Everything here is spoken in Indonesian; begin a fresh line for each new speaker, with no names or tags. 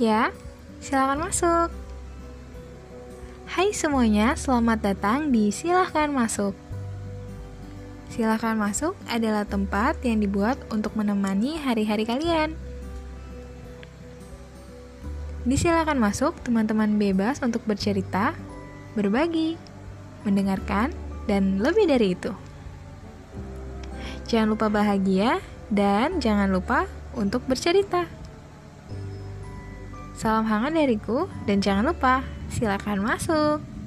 Ya, silakan masuk. Hai semuanya, selamat datang di Silahkan Masuk. Silahkan Masuk adalah tempat yang dibuat untuk menemani hari-hari kalian. Di Silahkan Masuk, teman-teman bebas untuk bercerita, berbagi, mendengarkan, dan lebih dari itu. Jangan lupa bahagia dan jangan lupa untuk bercerita. Salam hangat dariku dan jangan lupa silakan masuk.